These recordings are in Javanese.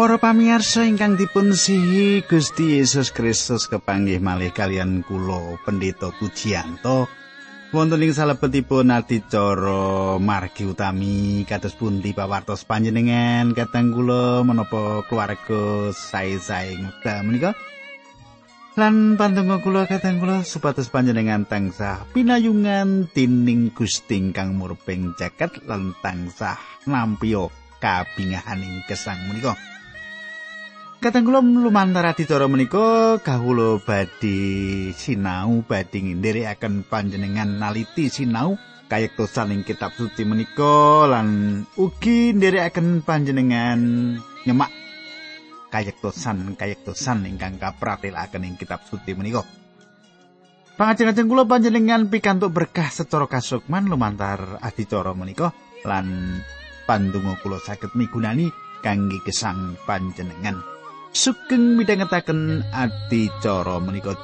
Para pamirsa ingkang dipun sihi Gusti Yesus Kristus kepanggih malih kalian kula Pendeta Pujiyanto wonten ing salebetipun adicara margi utami kados pundi pawartos panjenengan kateng kula menapa keluarga sae-sae ngeta menika. Lan pandonga kula kateng kula supados panjenengan tansah pinayungan tining Gusti kang murping jagat lan tansah nampi kabingahaning kesang menika Kadang kula lumantar adicara menika kawula badhe sinau badhe ngendherekaken panjenengan naliti sinau kayektosan ing kitab suci menika lan ugi nderekaken panjenengan nyemak kayektosan kayektosan ingkang kapratelaken ing kitab suci menika. Pangajeng-ajeng kula panjenengan pikantuk berkah secara kasukman lumantar adicara menika lan pandonga kula saged migunani kangge gesang panjenengan. Sugeng midhangetaken adicara menika.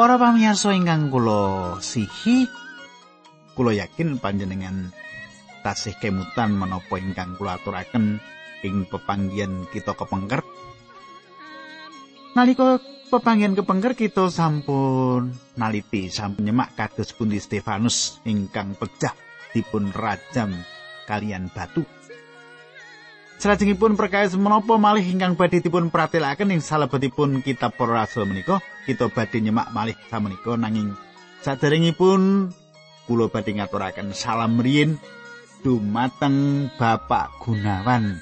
Para pamirsa ingkang kula sihi kula yakin panjenengan tasih kemutan menapa ingkang kula aturaken ing pepanggihan kita kepengker. Nalika pepanggihan kepengker kita sampun naliti sampun nyemak kados pundi Stefanus ingkang pecah dipun rajam kalian batu. Salajengipun perkawis menapa malih ingkang badhe dipun pratelaken ing salebetipun kitab para rasul menika, kita badhe nyemak malih samenika nanging saderengipun kula badhe ngaturaken salam riyin dumateng Bapak Gunawan.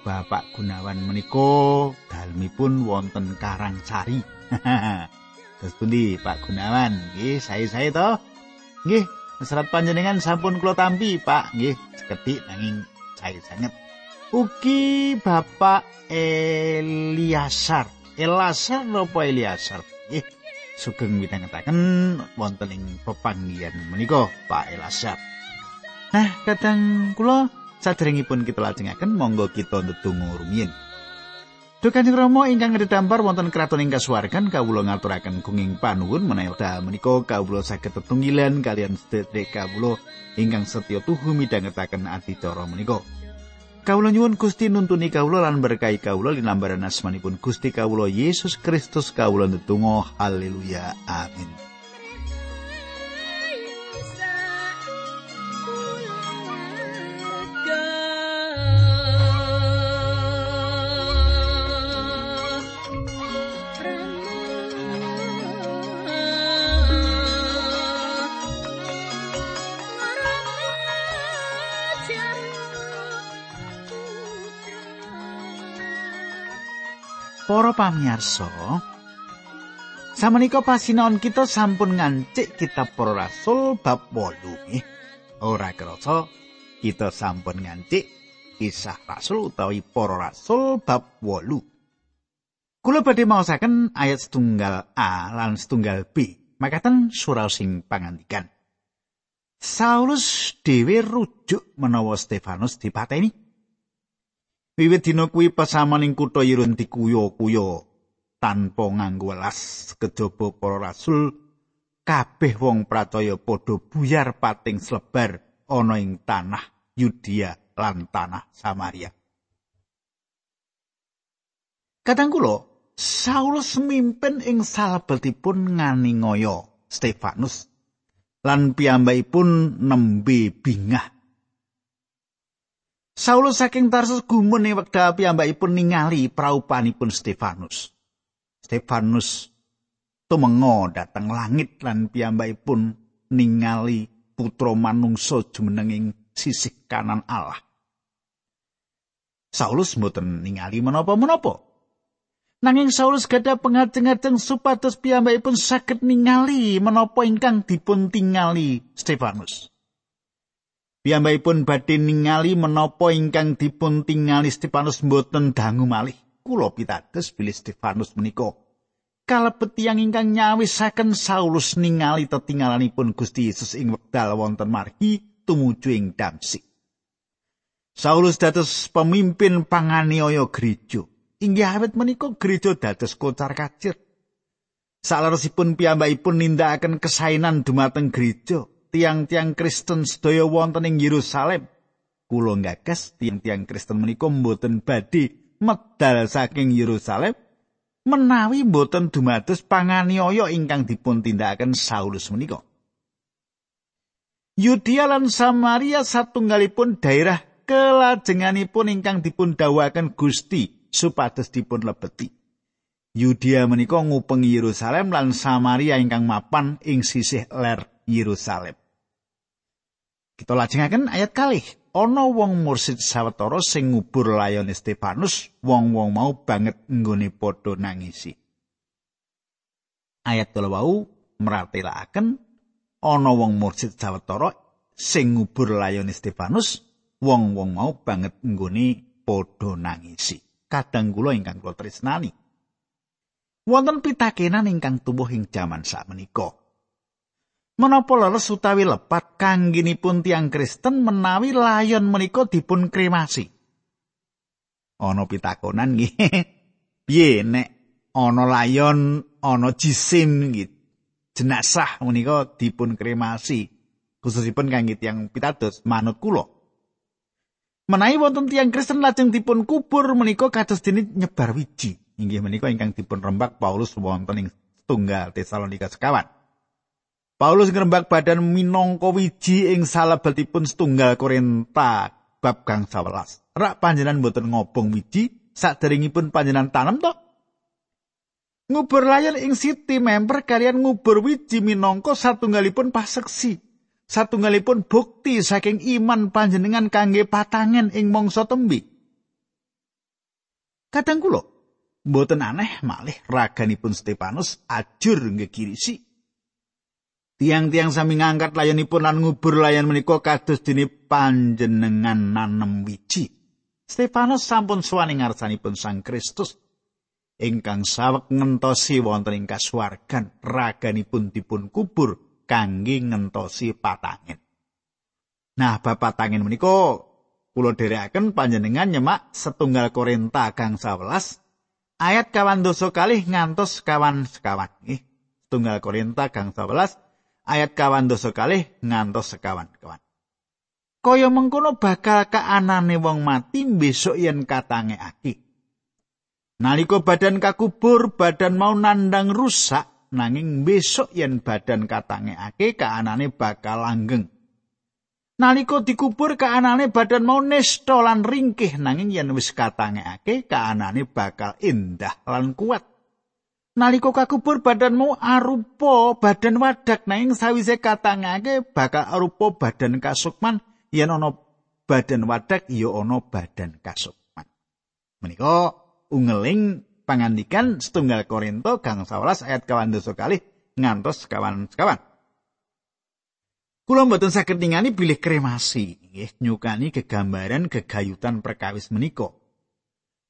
Bapak Gunawan menika dalmipun wonten Karangsari. Terus pundi Pak Gunawan? Nggih, sae-sae to. Nggih, serat panjenengan sampun kula tampi, Pak. Nggih, sekedhik nanging sae sanget. Ugi Bapak Eliasar. Elasar napa Eliasar? Nggih, sugeng mitangetaken wonten ing pepanggihan menika, Pak Elasar. Nah, kadang kula saderengipun kita lajengaken monggo kita ndedonga rumiyin. Duh Kanjeng Rama ingkang ngedhampar wonten kraton ing kasuwargan kawula ngaturaken gunging panuwun menawi dal menika kawula saged tetunggilan kalian sedherek kawula ingkang setya tuhu midhangetaken adicara menika. Kawula nyuwun Gusti nuntuni kawula lan berkahi kawula linambaran asmanipun Gusti kawula Yesus Kristus kawula ndedonga haleluya amin. Para pamirsa, samenika pasinaon kita sampun ngancik kitab Para Rasul bab 8 nggih. Ora kerasa kita sampun ngancik kisah Rasul utawi Para Rasul bab 8. Kula badhe maosaken ayat setunggal A lan setunggal B. Makaten surau sing pangandikan. Saulus dhewe rujuk menawa Stefanus dipateni. Wiwit dina kuwi pasamaning kutha Yerun dikuyo-kuyo tanpa nganggo welas kejaba para rasul kabeh wong pracaya padha buyar pating slebar ana ing tanah Yudea lan tanah Samaria. Kadang kula Saulus mimpin ing salebetipun nganingaya Stefanus lan piyambakipun nembe bingah Saulus saking Tarsus gumun ing wekdal piyambakipun ningali praupanipun Stefanus. Stefanus tumengo dhateng langit lan piyambakipun ningali putra manungsa jumenenging sisih kanan Allah. Saulus mboten ningali menapa-menapa. Nanging Saulus gadah pengajeng-ajeng supados piyambakipun saged ningali menapa ingkang dipun tingali Stefanus. Piyambakipun badhe ningali menapa ingkang dipun tingali Stefanus mboten dangu malih. Kula pitados bilih Stefanus menika kalebet tiyang ingkang nyawisaken Saulus ningali tetinggalanipun Gusti Yesus ing wekdal wonten margi tumuju ing Damsik. Saulus dados pemimpin panganiaya gereja. Inggih awet menika gereja dados kocar kacir. Saleresipun piyambakipun nindakaken kesainan dumateng gereja, tiang-tiang Kristen sedaya wonten ing Yerusalem. Kula gagas tiang-tiang Kristen menika mboten badhe medal saking Yerusalem menawi mboten dumados panganiaya ingkang dipun tindakaken Saulus menika. Yudia lan Samaria satunggalipun daerah kelajenganipun ingkang dipun dawuhaken Gusti supados dipun lebeti. Yudia menika ngupengi Yerusalem lan Samaria ingkang mapan ing sisih ler Yerusalem. Kita lajengaken ayat kalih. Ana wong mursid sawetara sing ngubur layon Stefanus, wong-wong mau banget nggone padha nangisi. Ayat kala wau meratelaken ana wong mursid sawetara sing ngubur layone Stefanus wong-wong mau banget nggone padha nangisi kadang kula ingkang kula tresnani wonten pitakenan ingkang tubuh ing jaman sakmenika menapa leres utawi lepat kangginipun tiang Kristen menawi layon menika dipun kremasi? Ana pitakonan nggih. Piye nek ana layon ana jisim gitu jenazah menika dipun kremasi khususipun kangge tiyang pitados manut kula. Menawi wonten tiyang Kristen lajeng dipun kubur menika kados dene nyebar wiji. Inggih menika ingkang dipun rembak Paulus wonten ing tunggal Tesalonika sekawan Paulus ngrembak badan minangka wiji ing salebetipun setunggal Korinta bab kang 11 rak panjenengan boten ngobong wiji saderengipun panjenengan tanam to Ngubur layar ing siti member kalian ngubur wiji minangka satunggalipun paseksi. Satunggalipun bukti saking iman panjenengan kangge patangen ing mangsa tembi. Kadang kula mboten aneh malih raganipun Stefanus ajur ngegirisi. Tiang-tiang sami ngangkat layanipun lan ngubur layan menika kados dene panjenengan nanem wiji. Stefanus sampun suwani ngarsanipun Sang Kristus ingkang saweg ngentosi wonten ing kasuwargan raganipun dipun kubur kangge ngentosi patangen. Nah, bab patangen menika kula dherekaken panjenengan nyemak setunggal Korinta kang 11 ayat kawan dosa kalih ngantos kawan sekawan. Nggih, setunggal Korinta kang 11 ayat kawan dosa kalih ngantos sekawan kawan. Kaya mengkono bakal kaanane wong mati besok yen katange. Nalika badan kakubur, badan mau nandang rusak, nanging besok yen badan katangekake kaanane bakal langgeng. Nalika dikubur kaanane badan mau nesta lan ringkih nanging yen wis katangekake kaanane bakal indah lan kuat. Nalika kakubur badan mau arupa badan wadak nanging sawise katangekake bakal arupa badan kasukman yen ana badan wadak ya ana badan kasukman. Menika ungeling pangandikan setunggal Korinto gang 11 ayat kawan dosa kali ngantos kawan sekawan. Kula mboten saged ningani bilih kremasi, nggih nyukani kegambaran kegayutan perkawis menika.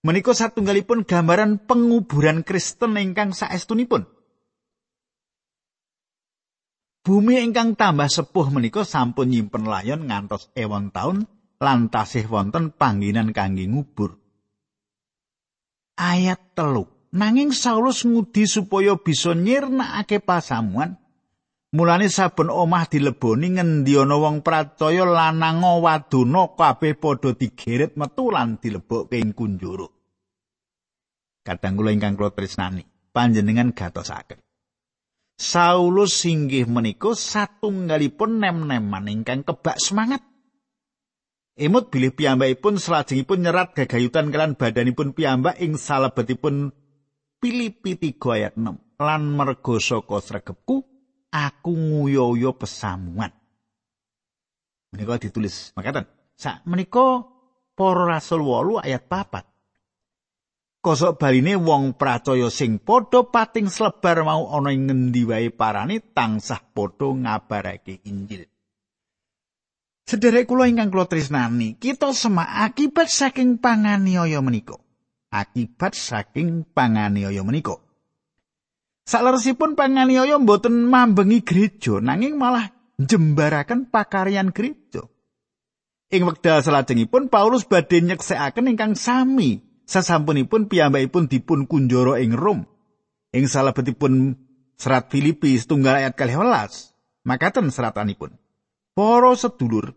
Menika satunggalipun gambaran penguburan Kristen ingkang saestunipun. Bumi ingkang tambah sepuh menika sampun nyimpen layon ngantos ewon taun lan tasih wonten pangginan kangge ngubur. ayat telu. Nanging Saulus ngudi supaya bisa nyirnakake pasamuan. Mulane saben omah dileboni ngendi ana wong pracaya lanang waduna kabeh padha digeret metu lan dilebokke ing kunjuru. Kadang kula ingkang kula tresnani, panjenengan gatosaken. Saulus singgih menika satunggalipun nem-neman ingkang kebak semangat. Emut bilih piyambakipun salajengipun nyerat gagayutan kelan badanipun piyambak ing salebetipun Filipi 3 ayat 6. Lan mergo saka sregepku aku nguyo-uyo pesamuan. Menika ditulis makaten. Sak menika para rasul 8 ayat 4. Kosok baline wong pracaya sing padha pating slebar mau ana ing ngendi wae parane tansah padha ngabarake Injil. Sederek kula ingkang kula tresnani, kita semak akibat saking panganiaya menika. Akibat saking panganiaya menika. Saleresipun panganiaya mboten mambengi gereja, nanging malah jembaraken pakaryan gereja. Ing wekdal salajengipun Paulus badhe nyeksekaken ingkang sami sasampunipun piyambakipun dipun kunjara ing Rom. Ing salebetipun serat Filipi setunggal ayat 12 makaten seratanipun. Para sedulur,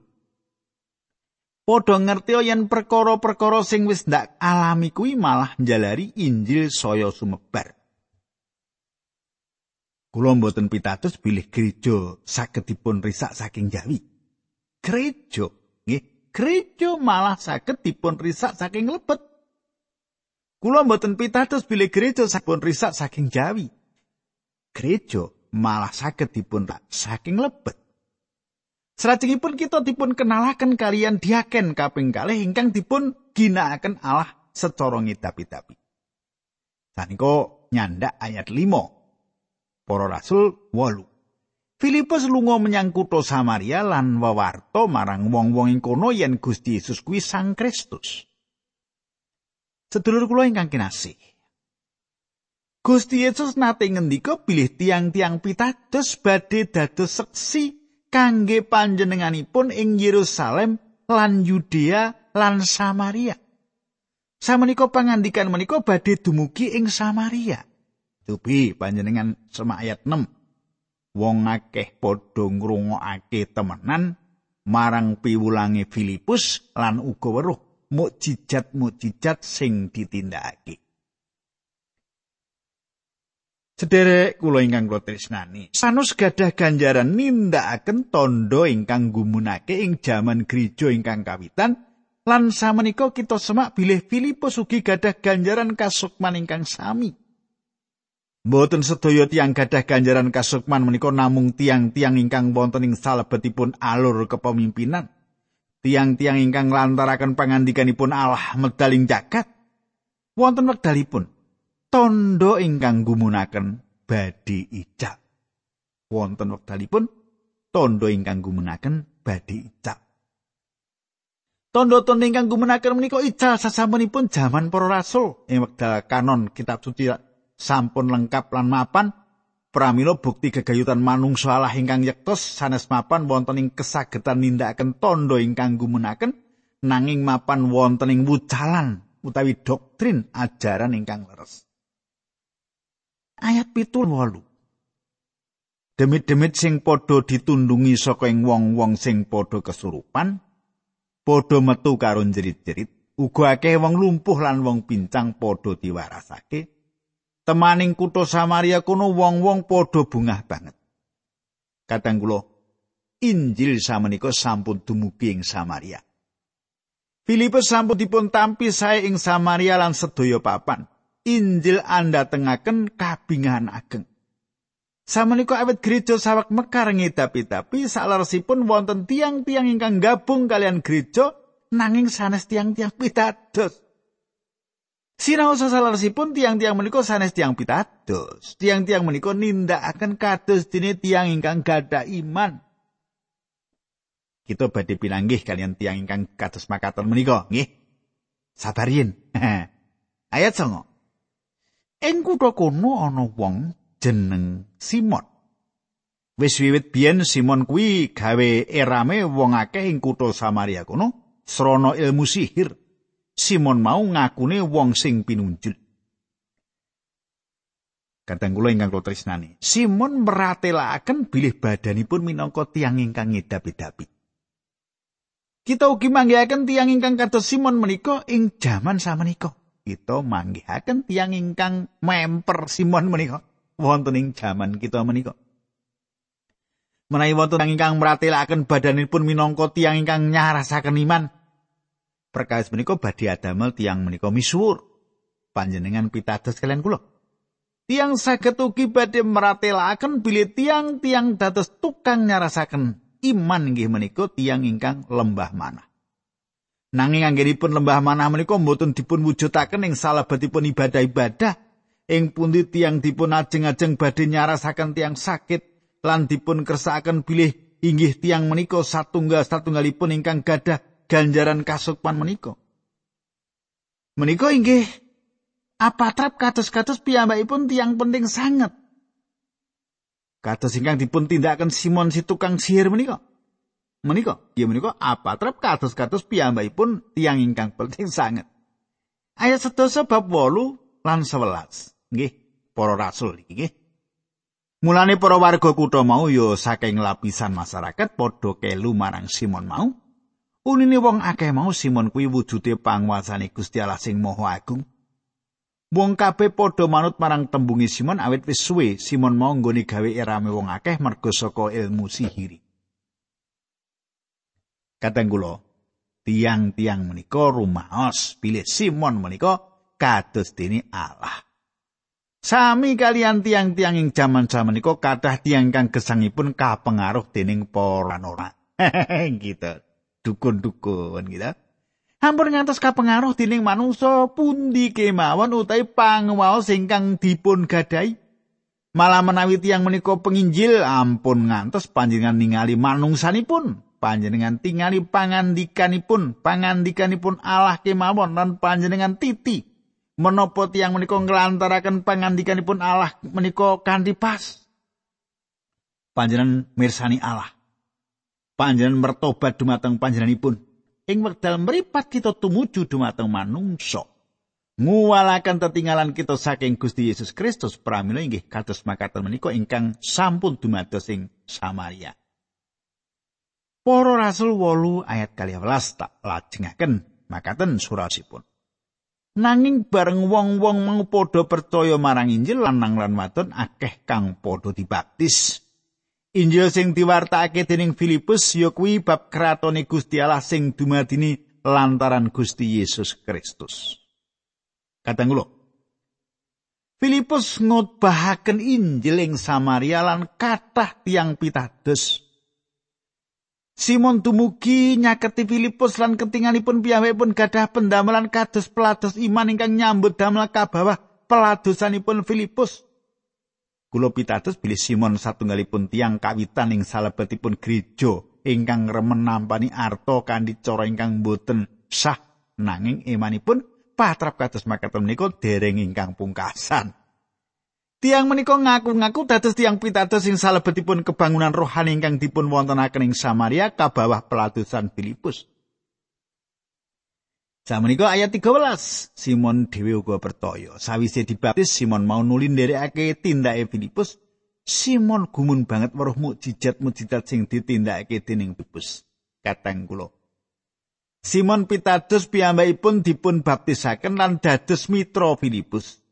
padha ngerti yen perkara-perkara sing wis ndak alami kuwi malah njalari Injil saya sumebar. Kula mboten pitados bilih gereja saged dipun risak saking Jawi. Gereja, nggih, gereja malah saged dipun risak saking lebet. Kula mboten pitados bilih gereja sampun risak saking Jawi. Gereja malah saged dipun saking lebet. Salajengipun kita dipun kenalaken kalian diaken kaping kalih ingkang dipun ginakaken Allah secara ngidapi-dapi. Saniko nyandak ayat 5. Para Rasul 8. Filipus lunga menyang kutha Samaria lan wewarta marang wong-wong ing kono yen Gusti Yesus kuwi Sang Kristus. Sedulur kula ingkang kinasih. Gusti Yesus nate ngendika bilih tiang-tiang pitados badhe dados seksi kangge panjenenganipun ing Yerusalem lan Yudea lan Samaria. Samenika pangandikan menika badhe dumugi ing Samaria. Cobi panjenengan semak ayat 6. Wong akeh padha ngrungokake temenan marang piwulange Filipus lan uga weruh mukjizat-mukjizat sing ditindakake. Sederek kula ingkang kula tresnani, sanus gadah ganjaran nindakaken tondo ingkang gumunake ing jaman gereja ingkang kawitan lan samenika kita semak bilih Filipus ugi gadah ganjaran kasukman ingkang sami. Mboten sedaya tiang gadah ganjaran kasukman menika namung tiang-tiang ingkang wonten ing salebetipun alur kepemimpinan. Tiang-tiang ingkang lantaraken pangandikanipun Allah medaling jagat. Wonten wekdalipun tondo ingkang gumunaken badhe icak. Wonten wektalipun tondo ingkang gumunaken badhe icak. Tondo-tondo ingkang gumunaken menika icak sasampunipun jaman para rasul ing wekdal kanon kitab suci sampun lengkap lan mapan pramila bukti gegayutan manungsa Allah ingkang yektos sanes mapan wonten ing kesagetan nindakaken tondo ingkang gumunaken nanging mapan wonten ing wucalan utawi doktrin ajaran ingkang leres. ayat pitul wolu. Demit-demit sing padha ditundungi saka ing wong-wong sing padha kesurupan, padha metu karo jerit-jerit, uga akeh wong lumpuh lan wong pincang padha diwarasake. Temaning kutha Samaria kuno wong-wong padha bungah banget. Kadang kula Injil samenika sampun dumugi ing Samaria. Filipus sampun dipun tampi sae ing Samaria lan sedaya papan. Injil anda tengaken kabingahan ageng. Samenika awet gereja sawak mekar ngidapi-dapi saleresipun wonten tiang-tiang ingkang gabung kalian gereja nanging sanes tiang-tiang pitados. Sinau sasaleresipun tiang-tiang menika sanes tiang pitados. Tiang-tiang menika nindakaken kados dene tiang ingkang gada iman. Kita badhe pinanggih kalian tiang ingkang kados makaten menika, nggih. Sabarin. Ayat 9. Ing kutha kono ana wong jeneng Simon. Wis wiwit biyen Simon kuwi gawe erame wong akeh ing kutha Samaria kono srana ilmu sihir. Simon mau ngakune wong sing pinunjul. Kadang kula ingkang kula tresnani, Simon meratelaken bilih badanipun minangka tiang ingkang ngedapi-dapi. Kita ugi manggihaken tiang ingkang kados Simon menika ing jaman samenika. kita manggihaken tiang ingkang memper Simon menika wonten ing jaman kita menika. Menawi wonten ingkang meratelaken badanipun minangka tiang ingkang nyarasaken iman. Perkawis menika badhe adamel tiang menika misuwur. Panjenengan pitados kalian kula. Tiang saged ugi badhe meratelaken bilih tiang-tiang dados tukang nyarasaken iman inggih menika tiang ingkang lembah manah. Nanging anggenipun lembah manah menika mboten dipun wujudaken ing salebetipun ibadah-ibadah ing pundi tiang dipun ajeng-ajeng badhe nyarasaken tiang sakit lan dipun kersakaken bilih inggih tiang menika satunggal satunggalipun ingkang gadah ganjaran kasukman menika. Menika inggih apa trap kados-kados piyambakipun tiang penting sangat. Kados ingkang dipun tindakaken Simon si tukang sihir menika. menika ya menika apa trep kados-kados piyambakipun tiang ingkang penting sanget ayat sedasa bab 8 lan 11 nggih para rasul iki Mulane para warga kutha mau ya saking lapisan masyarakat padha kelu marang Simon mau. Unine wong akeh mau Simon kuwi wujude panguasane Gusti Allah sing Maha Agung. Wong kabeh padha manut marang tembungi Simon awit wis suwe Simon mau nggone gawe irame wong akeh mergo saka ilmu sihiri. Kateng kula, tiang-tiang menika rumaos pilih Simon menika kados dene Allah. Sami kalian tiang-tiang ing jaman-jaman iku kathah tiang kang gesangipun kapengaruh dening para nora. gitu. Dukun-dukun gitu. Hampir ngantos kapengaruh dening manungsa pundi kemawon utawi panguwaos ingkang dipun gadai. Malah menawi tiang menika penginjil ampun ngantos panjenengan ningali manungsanipun. Panjenengan tingali pangandikanipun, pangandikanipun Allah kemawon lan panjenengan titi menapa tiyang menika nglantaraken pangandikanipun Allah menika kanthi pas panjenengan mirsani Allah panjenengan mertobat dumateng panjenenganipun. Ing wekdal mripat kita tumuju dumateng manungsa. Nguwalaken tetinggalan kita saking Gusti Yesus Kristus pramila inggih kados makaten menika ingkang sampun dumados ing Samaria. Para Rasul 8 ayat 12 tak lajengaken makaten surasipun. Nanging bareng wong-wong mau padha percaya marang Injil lanang lan wadon akeh kang padha dibaptis. Injil sing diwartakake dening Filipus ya kuwi bab kratone Gusti Allah sing dumadini lantaran Gusti Yesus Kristus. Kadang kula Filipus ngutbahaken Injil ing Samaria lan kathah tiang pitados. Simon tumugi nyaketi Filipus lan ketinganipun piyambakipun gadah pendamelan kados pelados iman ingkang nyambut damel kabawah peladosanipun Filipus. Kulo pitados bilih Simon satunggalipun tiang kawitan ing salebetipun gereja ingkang remen nampani arto kanthi cara ingkang boten sah nanging imanipun patrap kados makaten menika dereng ingkang pungkasan. Tiang menika ngaku-ngaku dados tiang pitados sing salebetipun kebangunan rohani ingkang dipun wontenaken ing Samaria kabawah peladusan Filipus. Samenika ayat 13, Simon dhewe uga percaya. Sawise dibaptis Simon mau nuli nderekake tindake Filipus, Simon gumun banget weruh mukjizat-mukjizat sing ditindakake dening Filipus. Katang kula. Simon pitados piyambakipun dipun baptisaken lan dados mitra Filipus.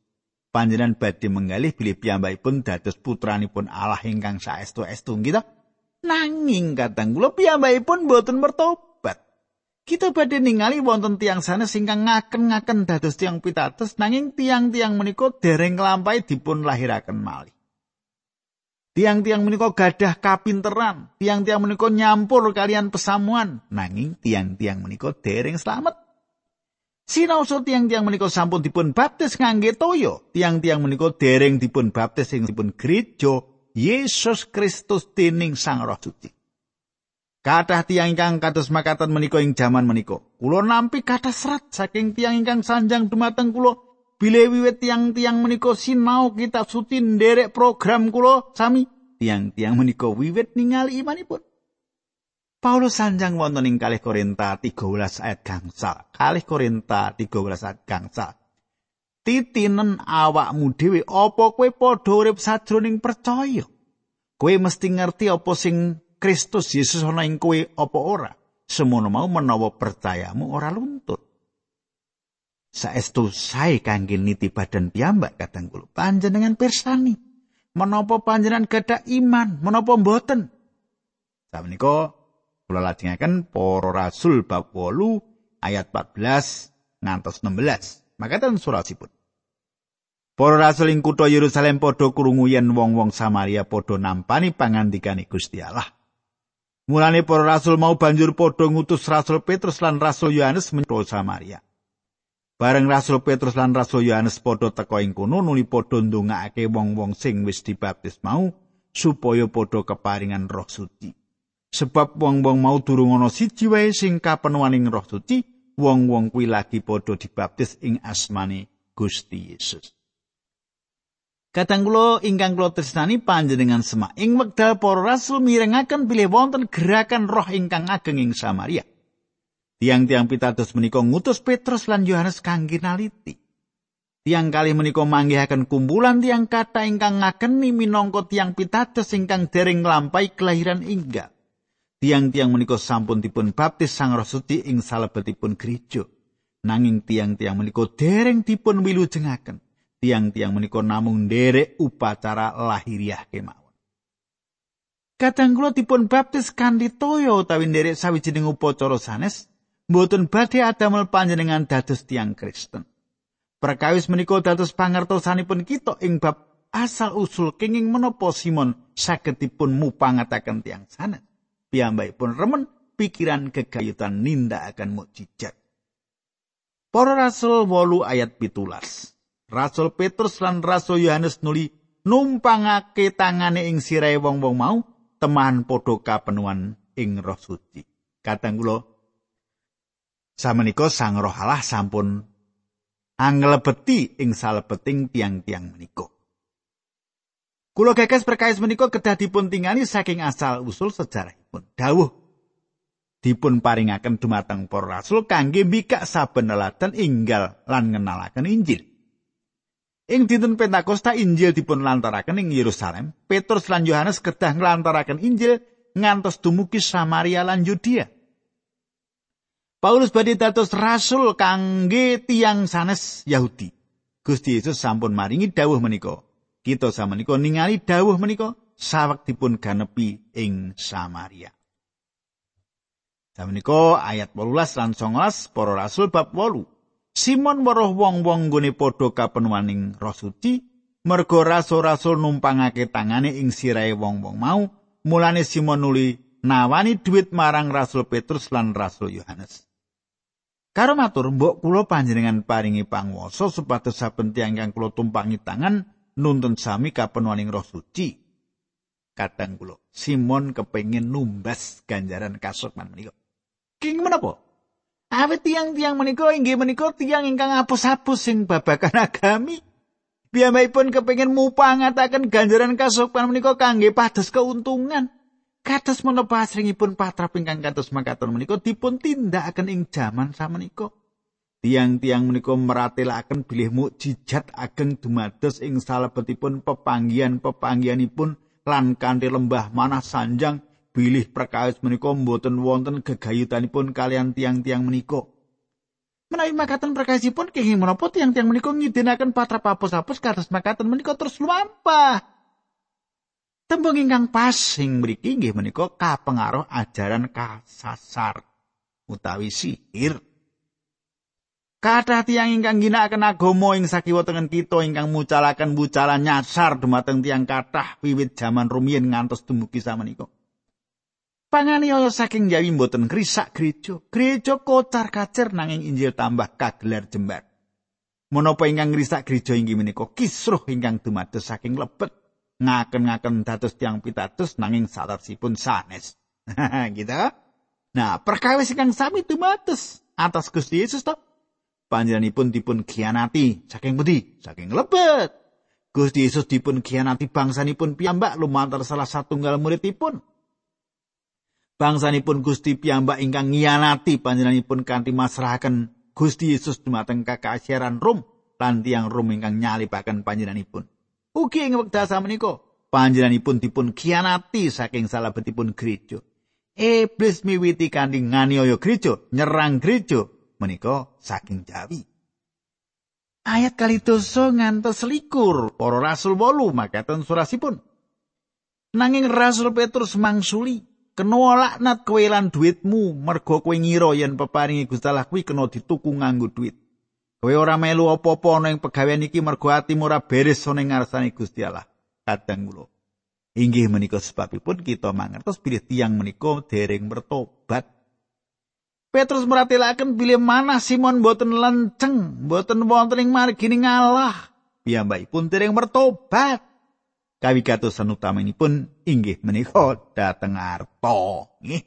panjenengan badhe menggalih bilih piyambakipun dados putranipun Allah ingkang saestu-estu kita nanging kadang kula piyambakipun boten mertobat kita badhe ningali wonten tiang sana singkang ngaken-ngaken dados tiang pitados nanging tiang-tiang menika dereng nglampahi dipun lahiraken malih Tiang-tiang menika gadah kapinteran, tiang-tiang menika nyampur kalian pesamuan, nanging tiang-tiang menika dereng slamet. Sinaosa tiang-tiang menika sampun dipun baptis ngangge toyo. Tiang-tiang menika dereng dipun baptis ing dipun gereja Yesus Kristus dening Sang Roh Suci. Kathah tiang ingkang kados makaten menika ing jaman menika. Kula nampi kathah serat saking tiang ingkang sanjang dumateng kula bile wiwit tiang-tiang menika sinau kitab suci nderek program kula sami. Tiang-tiang menika wiwit ningali imanipun. Paulus sanjang wonten ing kalih Korinta 13 ayat gangsal. Kalih Korinta 13 ayat gangsal. Titinen awakmu dhewe apa kowe padha urip sajroning percaya? Kowe mesti ngerti apa sing Kristus Yesus ana ing kowe apa ora? Semono mau menawa percayamu ora luntur. Saestu sae kangge niti badan piyambak kadang kula panjenengan pirsani. Menapa panjenengan gadah iman, menapa mboten? Samenika Kula lajengaken para rasul bab 8 ayat 14 ngantos 16. Makaten surasipun. Para rasul ing kutha Yerusalem padha krungu yen wong-wong Samaria padha nampani pangandikane Gusti Allah. Mulane para rasul mau banjur padha ngutus Rasul Petrus lan Rasul Yohanes menyang Samaria. Bareng Rasul Petrus lan Rasul Yohanes padha teka ing kono nuli padha ndongaake wong-wong sing wis dibaptis mau supaya padha keparingan Roh Suci. sebab wong-wong mau durung ana siji wae sing kapenuaning Roh Suci, wong-wong kuwi lagi padha dibaptis ing asmane Gusti Yesus. Kadang kula ingkang kula tresnani panjenengan semak ing wekdal para rasul mirengaken bilih wonten gerakan roh ingkang ageng ing Samaria. Tiang-tiang pitados menika ngutus Petrus lan Yohanes kangge naliti. Tiang kali menika manggihaken kumpulan tiang kata ingkang ngakeni minangka tiang pitados ingkang dereng nglampahi kelahiran inggal. Tiang-tiang menika sampun dipun baptis Sang Roh Suci ing salebetipun gereja. Nanging tiang-tiang menika dereng dipun wilujengaken. Tiang-tiang menika namung nderek upacara lahiriah kemawon. Kadang kula dipun baptis kanthi toya utawi nderek sawijining upacara sanes, mboten badhe adamel panjenengan dados tiang Kristen. Perkawis menika dados pangertosanipun kita ing bab asal usul kenging menapa Simon saged dipun mupangataken tiang sanes. Piyambakipun remen pikiran kegayutan ninda akan mukjizat. Para Rasul 8 ayat pitulas. Rasul Petrus lan Rasul Yohanes nuli numpangake tangane ing sirahe wong-wong mau teman padha kapenuan ing Roh Suci. Kadang kula samenika Sang Roh Allah sampun anglebeti ing salebeting tiang-tiang menika. Kula gagas perkais menika kedah dipun tingani saking asal usul sejarahipun. Dawuh dipun paringaken dumateng para rasul kangge mbikak saben neladan inggal lan ngenalaken Injil. Ing dinten Pentakosta Injil dipun lantaraken ing Yerusalem. Petrus lan Yohanes kedah nglantaraken Injil ngantos dumugi Samaria lan Yudea. Paulus badhe dados rasul kangge tiang sanes Yahudi. Gusti Yesus sampun maringi dawuh menika. Kita samenika ningali dawuh menika sawek dipun ganepi ing Samaria. Samenika ayat 18 lan 19 para rasul bab 8. Simon weruh wong-wong nggone padha kapenuaning Roh Suci, merga rasul-rasul numpangake tangane ing sirahe wong-wong mau, mulane Simon nuli nawani dhuwit marang Rasul Petrus lan Rasul Yohanes. Karo matur, mbok kula panjenengan paringi panguwasa supados saben tiyang kang kula tumpangi tangan nuntun sami kapenuaning Roh Suci. Kadang kula Simon kepengin numbas ganjaran kasukman menika. King menapa? Awit tiang-tiang menika inggih menika tiang ingkang apus-apus sing babagan agami. Piyambakipun kepengin mupangataken ganjaran kasupan menika kangge pados keuntungan. Kados menapa asringipun patrap ingkang kados makaten menika dipun tindakaken ing jaman samenika. Tiang-tiang menika meratelaken bilih mukjizat ageng dumados ing salebetipun pepanggihan-pepanggihanipun lan kanthi lembah manah sanjang bilih perkawis menika mboten wonten gegayutanipun kalian tiang-tiang menika. Menawi makaten perkawisipun kenging menapa tiang-tiang menika ngidinaken patrap apus-apus kados makaten menika terus luampah. Tembung ingkang pas sing mriki nggih menika kapengaruh ajaran kasasar utawi sihir. Kata tiang ingkang ginakaken agama ing sakiwa tengen kita ingkang mucalaken bucalan nyasar dumateng tiang kathah wiwit jaman rumiyin ngantos dumugi samenika. Panganiaya saking Jawi mboten krisak gereja. Gereja kocar kacir nanging Injil tambah kagelar jembar. Menapa ingkang ngrisak gereja inggih menika kisruh ingkang dumados saking lebet ngaken-ngaken dados tiang pitados nanging satarsipun sanes. gitu. Nah, perkawis ingkang sami dumados atas Gusti Yesus to. Panjenenganipun dipun khianati saking pundi? Saking lebet. Gusti Yesus dipun khianati bangsanipun piyambak lumantar salah satunggal muridipun. Bangsanipun Gusti piyambak ingkang ngianati panjenenganipun kanthi masrahaken Gusti Yesus dumateng kakasiaran Rom lan tiyang Rom ingkang nyalipaken panjenenganipun. Ugi ing wekdal samenika panjenenganipun dipun kianati saking salabetipun gereja. Iblis miwiti kanthi nganiaya gereja, nyerang gereja menika saking Jawi. Ayat kali dosa ngantos likur, para rasul wolu makaten surasipun. Nanging Rasul Petrus mangsuli, kena laknat kowe lan duitmu mergo kowe ngira yen peparingi Gusti Allah kuwi kena dituku nganggo duit. Kowe ora melu apa-apa ana ing pegawean iki mergo atimu ora beres ana ing ngarsane Gusti Allah. Kadang kula inggih menika sebabipun kita mangertos bilih tiang menika dereng bertobat. Petrus meratelaken bilih mana Simon boten lenceng, boten wonten ing margine ngalah. Piyambakipun dereng bertobat. Kawigatosan utamanipun inggih menika dhateng arta nggih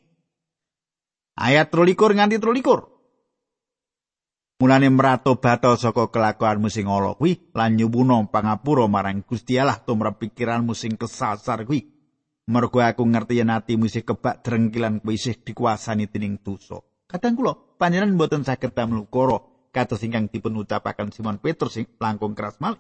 ayat 23 nganti 23 Mulane mrato bato saka kelakuanmu sing ala kuwi lan nyuwuna pangapura marang Gusti Allah tumrap pikiranmu sing kesasar kuwi. Mergo aku ngerti yen atimu isih kebak drengkilan kuwi isih dikuasani dening dosa. Kadang kula panjenengan mboten saged damel kados ingkang dipun ucapaken Simon Petrus sing langkung keras malih.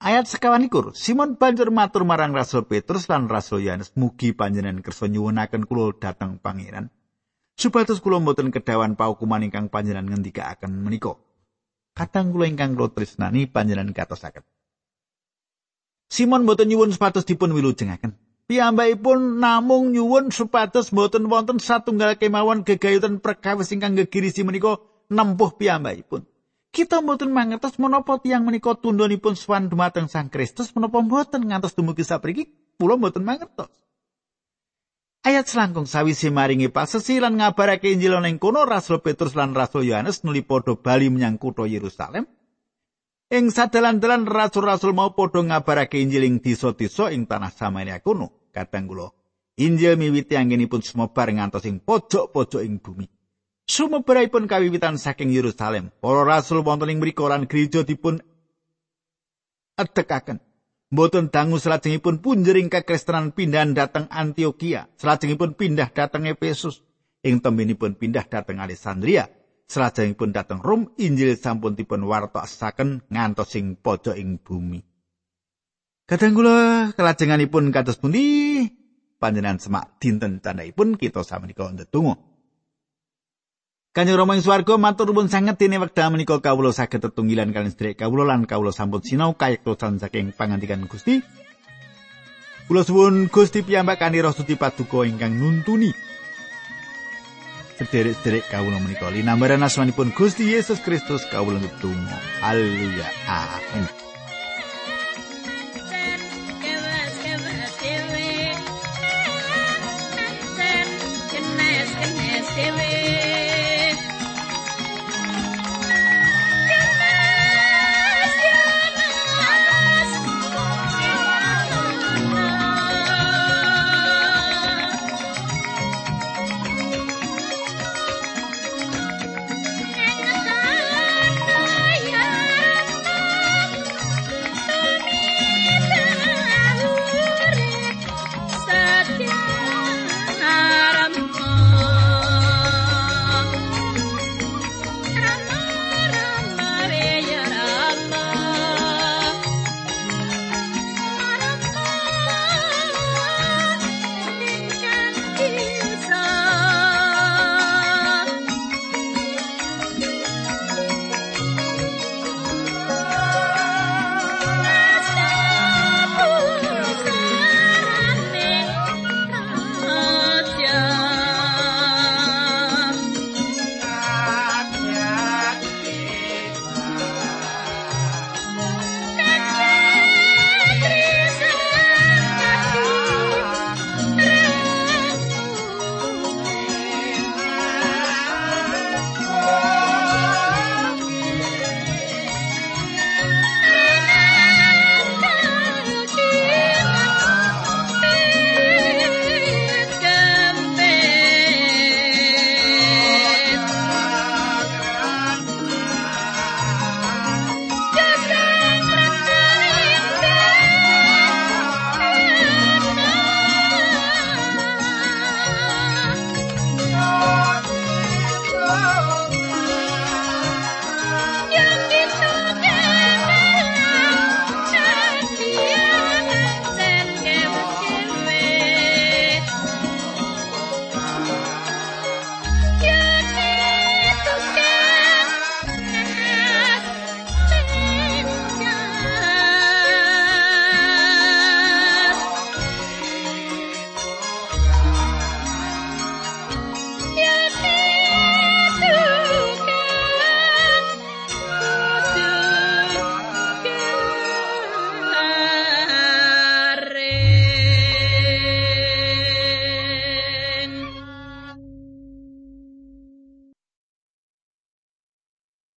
Ayat sekawan ikur, Simon banjur matur marang Rasul Petrus lan Rasul Yohanes, mugi panjenengan kersa nyuwunaken kula dhateng pangeran. Supados kula mboten kedawan paukuman ingkang panjenengan ngendikaaken menika. Kadang kula ingkang kula tresnani panjenengan katosaken. Simon mboten nyuwun supados dipun wilujengaken. Piyambakipun namung nyuwun supados mboten wonten satunggal kemawon gegayutan perkawis ingkang gegirisi menika nempuh piyambakipun. Kita mboten mangertos menapa tiyang menika tundhonipun swan dumateng Sang Kristus menapa mboten ngantos dumugi sapriki kula mboten mangertos. Ayat selangkung sawise maringi pasesi lan ngabarake Injil ning kono Rasul Petrus lan Rasul Yohanes nuli padha bali menyang kutha Yerusalem. Ing sadalan-dalan rasul-rasul mau padha ngabarake Injil ing desa-desa ing tanah Samaria kono. Kadang kula Injil miwiti anggenipun sumebar ngantos ing pojok-pojok ing bumi. Sumebaripun kawiwitan saking Yerusalem. Para rasul wonten ing mriku lan gereja dipun adekaken. Mboten dangu salajengipun punjering kekristenan pindah dhateng Antioquia, salajengipun pindah dhateng Efesus, ing tembinipun pindah dhateng Alexandria, salajengipun dhateng Rom, Injil sampun dipun wartosaken ngantos ing pojok ing bumi. Kadang kula kelajenganipun kados pundi panjenengan semak dinten tandhaipun kita samenika ndedonga. Kanjeng Rama ing swarga matur nuwun sanget dene wekdal menika kawula saged tetunggilan kaliyan sedherek kawula lan kawula sampun sinau kayektosan saking pangandikan Gusti. Kula suwun Gusti piyambak kanthi roh suci paduka ingkang nuntuni. Sederek-sederek kawula menika linambaran asmanipun Gusti Yesus Kristus kawula nutung. Haleluya. Amin.